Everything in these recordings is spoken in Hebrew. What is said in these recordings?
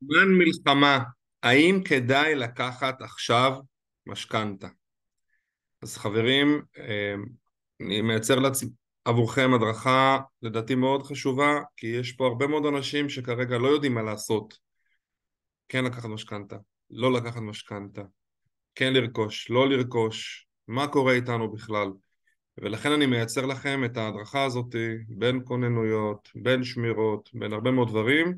זמן מלחמה, האם כדאי לקחת עכשיו משכנתה? אז חברים, אה, אני מייצר לעצ... עבורכם הדרכה לדעתי מאוד חשובה, כי יש פה הרבה מאוד אנשים שכרגע לא יודעים מה לעשות. כן לקחת משכנתה, לא לקחת משכנתה, כן לרכוש, לא לרכוש, מה קורה איתנו בכלל. ולכן אני מייצר לכם את ההדרכה הזאת בין כוננויות, בין שמירות, בין הרבה מאוד דברים,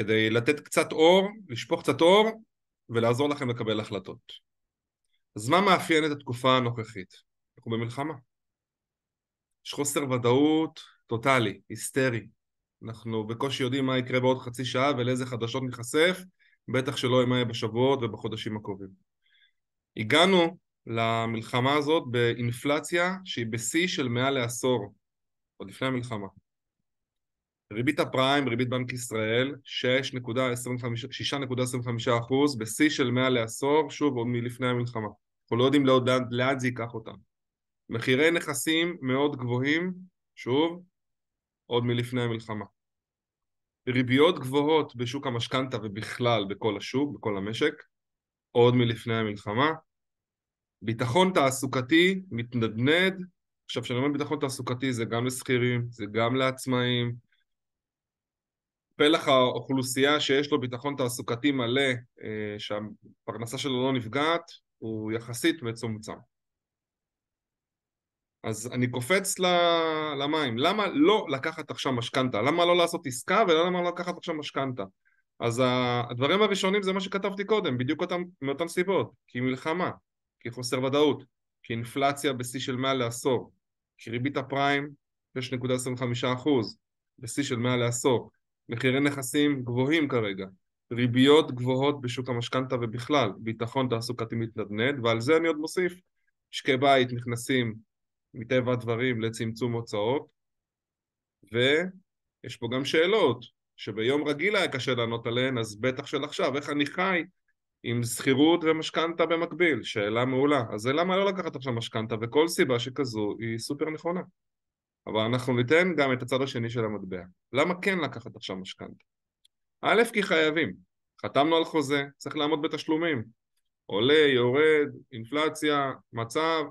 כדי לתת קצת אור, לשפוך קצת אור ולעזור לכם לקבל החלטות. אז מה מאפיין את התקופה הנוכחית? אנחנו במלחמה. יש חוסר ודאות טוטאלי, היסטרי. אנחנו בקושי יודעים מה יקרה בעוד חצי שעה ולאיזה חדשות ניחשף, בטח שלא מה יהיה בשבועות ובחודשים הקרובים. הגענו למלחמה הזאת באינפלציה שהיא בשיא של מעל לעשור, עוד לפני המלחמה. ריבית הפריים, ריבית בנק ישראל, 6.25% בשיא של מעל לעשור, שוב עוד מלפני המלחמה. אנחנו לא יודעים לאן, לאן זה ייקח אותם. מחירי נכסים מאוד גבוהים, שוב, עוד מלפני המלחמה. ריביות גבוהות בשוק המשכנתה ובכלל בכל השוק, בכל המשק, עוד מלפני המלחמה. ביטחון תעסוקתי מתנדנד, עכשיו כשאני אומר ביטחון תעסוקתי זה גם לשכירים, זה גם לעצמאים, פלח האוכלוסייה שיש לו ביטחון תעסוקתי מלא, אה, שהפרנסה שלו לא נפגעת, הוא יחסית מצומצם. אז אני קופץ למים, למה לא לקחת עכשיו משכנתה? למה לא לעשות עסקה ולמה לא לקחת עכשיו משכנתה? אז הדברים הראשונים זה מה שכתבתי קודם, בדיוק אותם, מאותן סיבות, כי מלחמה, כי חוסר ודאות, כי אינפלציה בשיא של מעל לעשור, כי ריבית הפריים 6.25% בשיא של מעל לעשור, מחירי נכסים גבוהים כרגע, ריביות גבוהות בשוק המשכנתה ובכלל, ביטחון תעסוקתי מתנדנד, ועל זה אני עוד מוסיף, משקי בית נכנסים מטבע הדברים לצמצום הוצאות, ויש פה גם שאלות שביום רגיל היה קשה לענות עליהן, אז בטח של עכשיו, איך אני חי עם שכירות ומשכנתה במקביל? שאלה מעולה. אז זה למה לא לקחת עכשיו משכנתה, וכל סיבה שכזו היא סופר נכונה. אבל אנחנו ניתן גם את הצד השני של המטבע. למה כן לקחת עכשיו משכנתה? א', כי חייבים. חתמנו על חוזה, צריך לעמוד בתשלומים. עולה, יורד, אינפלציה, מצב.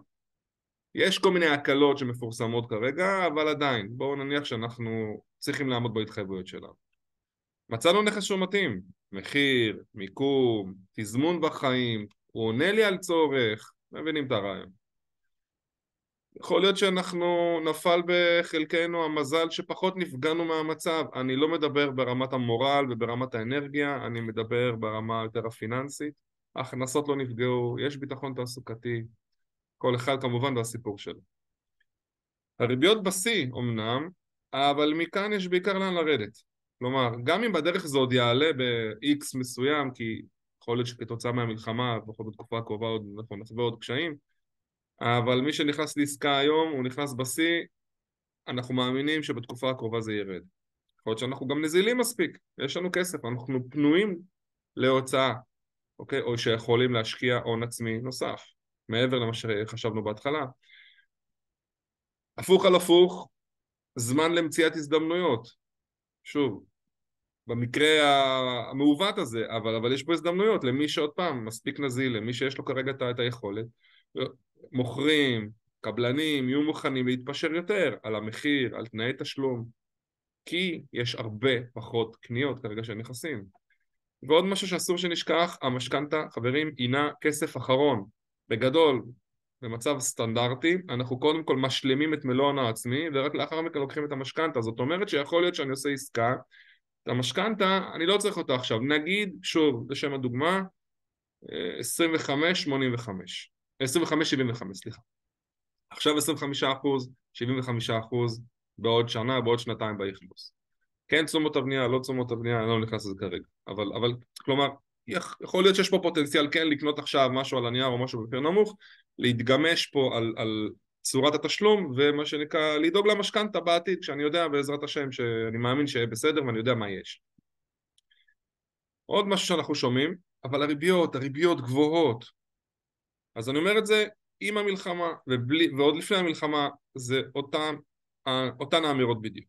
יש כל מיני הקלות שמפורסמות כרגע, אבל עדיין, בואו נניח שאנחנו צריכים לעמוד בהתחייבויות שלנו. מצאנו נכס שהוא מתאים, מחיר, מיקום, תזמון בחיים, הוא עונה לי על צורך, מבינים את הרעיון. יכול להיות שאנחנו נפל בחלקנו המזל שפחות נפגענו מהמצב. אני לא מדבר ברמת המורל וברמת האנרגיה, אני מדבר ברמה יותר הפיננסית. ההכנסות לא נפגעו, יש ביטחון תעסוקתי, כל אחד כמובן והסיפור שלו. הריביות בשיא אמנם, אבל מכאן יש בעיקר לאן לרדת. כלומר, גם אם בדרך זה עוד יעלה ב-X מסוים, כי יכול להיות שכתוצאה מהמלחמה, לפחות בתקופה הקרובה עוד נכון, נחווה עוד קשיים, אבל מי שנכנס לעסקה היום, הוא נכנס בשיא, אנחנו מאמינים שבתקופה הקרובה זה ירד. יכול להיות שאנחנו גם נזילים מספיק, יש לנו כסף, אנחנו פנויים להוצאה, אוקיי? או שיכולים להשקיע הון עצמי נוסף, מעבר למה שחשבנו בהתחלה. הפוך על הפוך, זמן למציאת הזדמנויות. שוב, במקרה המעוות הזה, אבל, אבל יש פה הזדמנויות למי שעוד פעם מספיק נזיל, למי שיש לו כרגע את היכולת, מוכרים, קבלנים, יהיו מוכנים להתפשר יותר על המחיר, על תנאי תשלום, כי יש הרבה פחות קניות כרגע של נכסים. ועוד משהו שאסור שנשכח, המשכנתה, חברים, הינה כסף אחרון. בגדול, במצב סטנדרטי, אנחנו קודם כל משלימים את מלוא ההון העצמי, ורק לאחר מכן לוקחים את המשכנתה. זאת אומרת שיכול להיות שאני עושה עסקה, את המשכנתה, אני לא צריך אותה עכשיו. נגיד, שוב, לשם הדוגמה, 25-85. אה, 25-75, סליחה. עכשיו 25 אחוז, 75 אחוז, בעוד שנה, בעוד שנתיים באכלוס. כן תשומות הבנייה, לא תשומות הבנייה, אני לא נכנס לזה כרגע. אבל, אבל, כלומר, יכול להיות שיש פה פוטנציאל כן לקנות עכשיו משהו על הנייר או משהו בפיר נמוך, להתגמש פה על, על צורת התשלום, ומה שנקרא, לדאוג למשכנתה בעתיד, כשאני יודע בעזרת השם שאני מאמין שיהיה בסדר ואני יודע מה יש. עוד משהו שאנחנו שומעים, אבל הריביות, הריביות גבוהות, אז אני אומר את זה עם המלחמה, ובלי, ועוד לפני המלחמה, זה אותן, אותן האמירות בדיוק.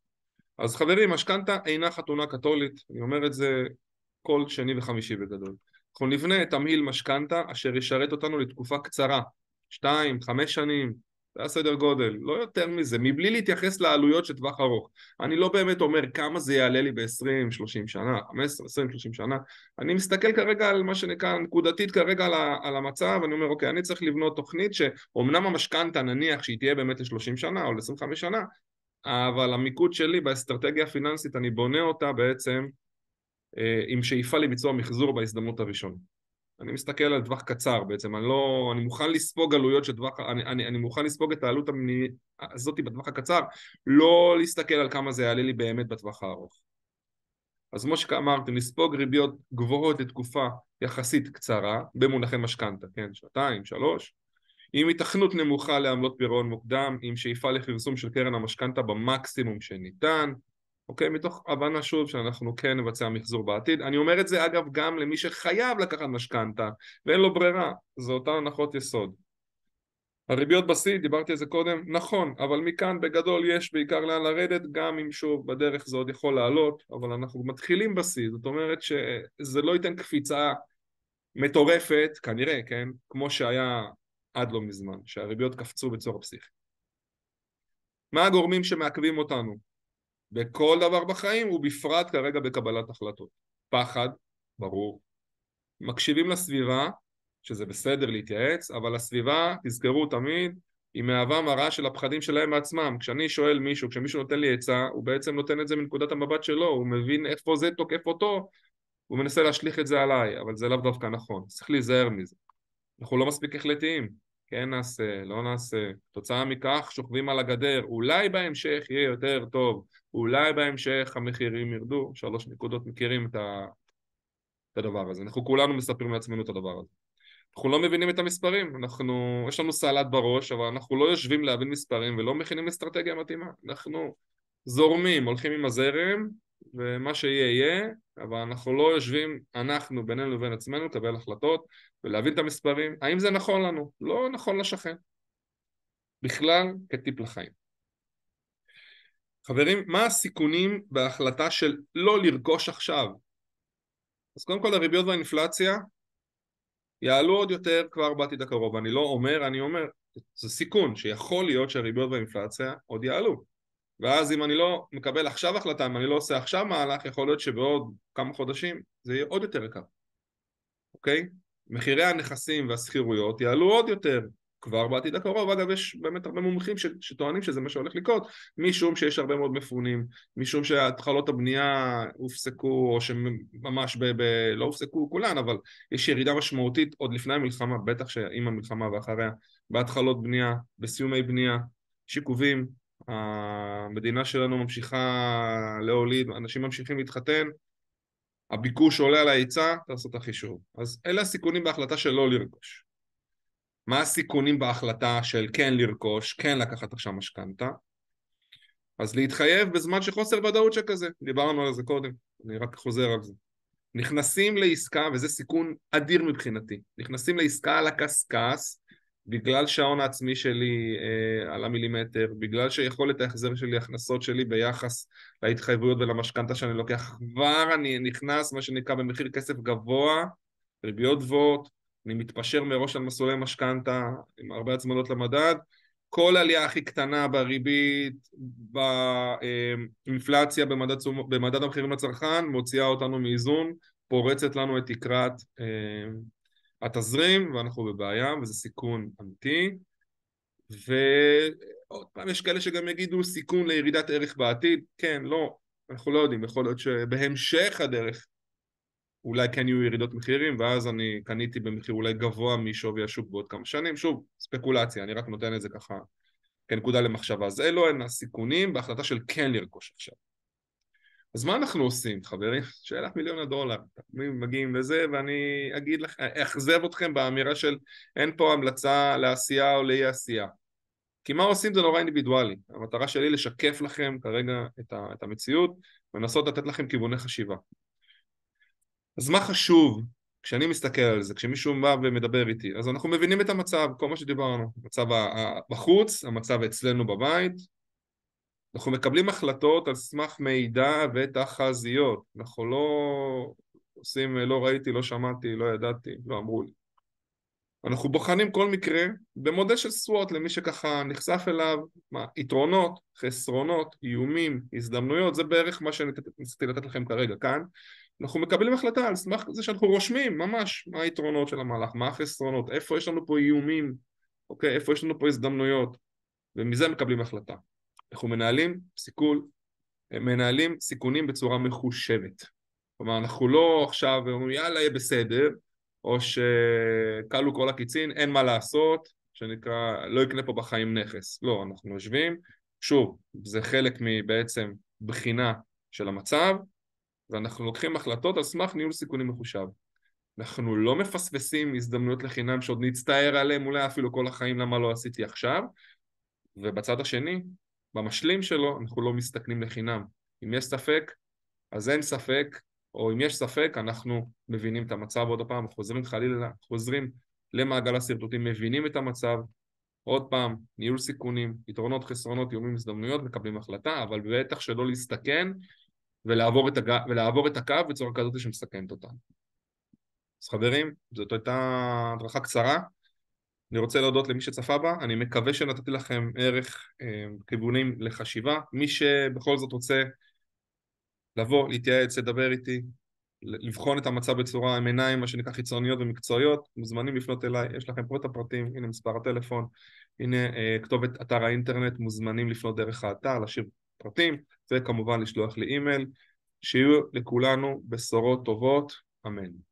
אז חברים, משכנתה אינה חתונה קתולית, אני אומר את זה כל שני וחמישי בגדול. אנחנו נבנה תמהיל משכנתה אשר ישרת אותנו לתקופה קצרה, שתיים, חמש שנים, זה הסדר גודל, לא יותר מזה, מבלי להתייחס לעלויות של טווח ארוך. אני לא באמת אומר כמה זה יעלה לי ב-20, 30 שנה, 15, 20, 30 שנה. אני מסתכל כרגע על מה שנקרא נקודתית כרגע על, על המצב, אני אומר, אוקיי, אני צריך לבנות תוכנית שאומנם המשכנתה נניח שהיא תהיה באמת ל-30 שנה או ל-25 שנה, אבל המיקוד שלי באסטרטגיה הפיננסית, אני בונה אותה בעצם אה, עם שאיפה לביצוע מחזור בהזדמנות הראשונה. אני מסתכל על טווח קצר בעצם, אני לא... אני מוכן לספוג עלויות של טווח... אני, אני, אני מוכן לספוג את העלות המני... הזאת בטווח הקצר, לא להסתכל על כמה זה יעלה לי באמת בטווח הארוך. אז כמו שאמרתי, לספוג ריביות גבוהות לתקופה יחסית קצרה, במונחי משכנתה, כן, שנתיים, שלוש, עם התכנות נמוכה לעמלות פירעון מוקדם, עם שאיפה לכרסום של קרן המשכנתה במקסימום שניתן, אוקיי? מתוך הבנה שוב שאנחנו כן נבצע מחזור בעתיד. אני אומר את זה אגב גם למי שחייב לקחת משכנתה ואין לו ברירה, זה אותן הנחות יסוד. הריביות בשיא, דיברתי על זה קודם, נכון, אבל מכאן בגדול יש בעיקר לאן לרדת, גם אם שוב בדרך זה עוד יכול לעלות, אבל אנחנו מתחילים בשיא, זאת אומרת שזה לא ייתן קפיצה מטורפת, כנראה, כן, כמו שהיה עד לא מזמן, שהריביות קפצו בצורה פסיכית. מה הגורמים שמעכבים אותנו? בכל דבר בחיים ובפרט כרגע בקבלת החלטות. פחד, ברור. מקשיבים לסביבה, שזה בסדר להתייעץ, אבל הסביבה, תזכרו תמיד, היא מהווה מראה של הפחדים שלהם בעצמם. כשאני שואל מישהו, כשמישהו נותן לי עצה, הוא בעצם נותן את זה מנקודת המבט שלו, הוא מבין איפה זה תוקף אותו, הוא מנסה להשליך את זה עליי, אבל זה לאו דווקא נכון, צריך להיזהר מזה. אנחנו לא מספיק החלטיים, כן נעשה, לא נעשה. תוצאה מכך שוכבים על הגדר, אולי בהמשך יהיה יותר טוב, אולי בהמשך המחירים ירדו, שלוש נקודות מכירים את, ה... את הדבר הזה. אנחנו כולנו מספרים לעצמנו את הדבר הזה. אנחנו לא מבינים את המספרים, אנחנו, יש לנו סלט בראש, אבל אנחנו לא יושבים להבין מספרים ולא מכינים אסטרטגיה מתאימה. אנחנו זורמים, הולכים עם הזרם, ומה שיהיה יהיה, אבל אנחנו לא יושבים, אנחנו בינינו לבין עצמנו, לקבל החלטות ולהבין את המספרים, האם זה נכון לנו, לא נכון לשכן. בכלל, כטיפ לחיים. חברים, מה הסיכונים בהחלטה של לא לרכוש עכשיו? אז קודם כל הריביות והאינפלציה יעלו עוד יותר כבר בעתיד הקרוב. אני לא אומר, אני אומר, זה סיכון שיכול להיות שהריביות והאינפלציה עוד יעלו. ואז אם אני לא מקבל עכשיו החלטה, אם אני לא עושה עכשיו מהלך, יכול להיות שבעוד כמה חודשים זה יהיה עוד יותר יקר, אוקיי? מחירי הנכסים והשכירויות יעלו עוד יותר כבר בעתיד הקרוב. אגב, יש באמת הרבה מומחים ש, שטוענים שזה מה שהולך לקרות, משום שיש הרבה מאוד מפונים, משום שהתחלות הבנייה הופסקו, או שממש ב, ב, לא הופסקו כולן, אבל יש ירידה משמעותית עוד לפני המלחמה, בטח שעם המלחמה ואחריה, בהתחלות בנייה, בסיומי בנייה, שיקובים, המדינה שלנו ממשיכה להוליד, אנשים ממשיכים להתחתן, הביקוש עולה על ההיצע, תעשו את החישוב. אז אלה הסיכונים בהחלטה של לא לרכוש. מה הסיכונים בהחלטה של כן לרכוש, כן לקחת עכשיו משכנתה? אז להתחייב בזמן שחוסר ודאות שכזה, דיברנו על זה קודם, אני רק חוזר על זה. נכנסים לעסקה, וזה סיכון אדיר מבחינתי, נכנסים לעסקה על הקשקש, בגלל שההון העצמי שלי אה, עלה מילימטר, בגלל שיכולת ההחזר שלי, הכנסות שלי ביחס להתחייבויות ולמשכנתה שאני לוקח, כבר אני נכנס, מה שנקרא, במחיר כסף גבוה, ריביות גבוהות, אני מתפשר מראש על מסלולי משכנתה עם הרבה הצמדות למדד, כל עלייה הכי קטנה בריבית, באינפלציה, במדד, במדד המחירים לצרכן, מוציאה אותנו מאיזון, פורצת לנו את תקרת אה, התזרים ואנחנו בבעיה וזה סיכון אמיתי. ועוד פעם יש כאלה שגם יגידו סיכון לירידת ערך בעתיד. כן, לא, אנחנו לא יודעים, יכול להיות שבהמשך הדרך אולי כן יהיו ירידות מחירים ואז אני קניתי במחיר אולי גבוה משווי השוק בעוד כמה שנים, שוב, ספקולציה, אני רק נותן את זה ככה כנקודה למחשבה, אז אלו הן הסיכונים בהחלטה של כן לרכוש עכשיו אז מה אנחנו עושים חברים? שאלת מיליון הדולר, מגיעים לזה ואני אגיד לך, אאכזב אתכם באמירה של אין פה המלצה לעשייה או לאי עשייה. כי מה עושים? זה נורא אינדיבידואלי, המטרה שלי לשקף לכם כרגע את, ה, את המציאות ולנסות לתת לכם כיווני חשיבה. אז מה חשוב כשאני מסתכל על זה, כשמישהו בא ומדבר איתי, אז אנחנו מבינים את המצב, כל מה שדיברנו, המצב בחוץ, המצב אצלנו בבית, אנחנו מקבלים החלטות על סמך מידע ותחזיות, אנחנו לא, עושים לא ראיתי, לא שמעתי, לא ידעתי, לא אמרו לי. אנחנו בוחנים כל מקרה במודל של סוואט למי שככה נחשף אליו, מה, יתרונות, חסרונות, איומים, הזדמנויות, זה בערך מה שניסיתי לתת לכם כרגע כאן. אנחנו מקבלים החלטה על סמך זה שאנחנו רושמים ממש מה היתרונות של המהלך, מה החסרונות, איפה יש לנו פה איומים, אוקיי, איפה יש לנו פה הזדמנויות, ומזה מקבלים החלטה. אנחנו מנהלים סיכול, מנהלים סיכונים בצורה מחושבת. כלומר, אנחנו לא עכשיו אומרים יאללה יהיה בסדר, או שכלו כל הקיצין, אין מה לעשות, שנקרא, לא יקנה פה בחיים נכס. לא, אנחנו יושבים, שוב, זה חלק מבעצם בחינה של המצב, ואנחנו לוקחים החלטות על סמך ניהול סיכונים מחושב. אנחנו לא מפספסים הזדמנויות לחינם שעוד נצטער עליהן אולי אפילו כל החיים למה לא עשיתי עכשיו, ובצד השני, במשלים שלו, אנחנו לא מסתכנים לחינם. אם יש ספק, אז אין ספק, או אם יש ספק, אנחנו מבינים את המצב עוד פעם, חוזרים חלילה, חוזרים למעגל השרטוטים, מבינים את המצב, עוד פעם, ניהול סיכונים, יתרונות, חסרונות, איומים, הזדמנויות, מקבלים החלטה, אבל בטח שלא להסתכן ולעבור את, הג... ולעבור את הקו בצורה כזאת שמסכנת אותנו. אז חברים, זאת הייתה הדרכה קצרה. אני רוצה להודות למי שצפה בה, אני מקווה שנתתי לכם ערך, אה, כיוונים לחשיבה. מי שבכל זאת רוצה לבוא, להתייעץ, לדבר איתי, לבחון את המצב בצורה עם עיניים, מה שנקרא חיצוניות ומקצועיות, מוזמנים לפנות אליי, יש לכם פה את הפרטים, הנה מספר הטלפון, הנה אה, כתובת אתר האינטרנט, מוזמנים לפנות דרך האתר, להשאיר פרטים, וכמובן לשלוח לי אימייל, שיהיו לכולנו בשורות טובות, אמן.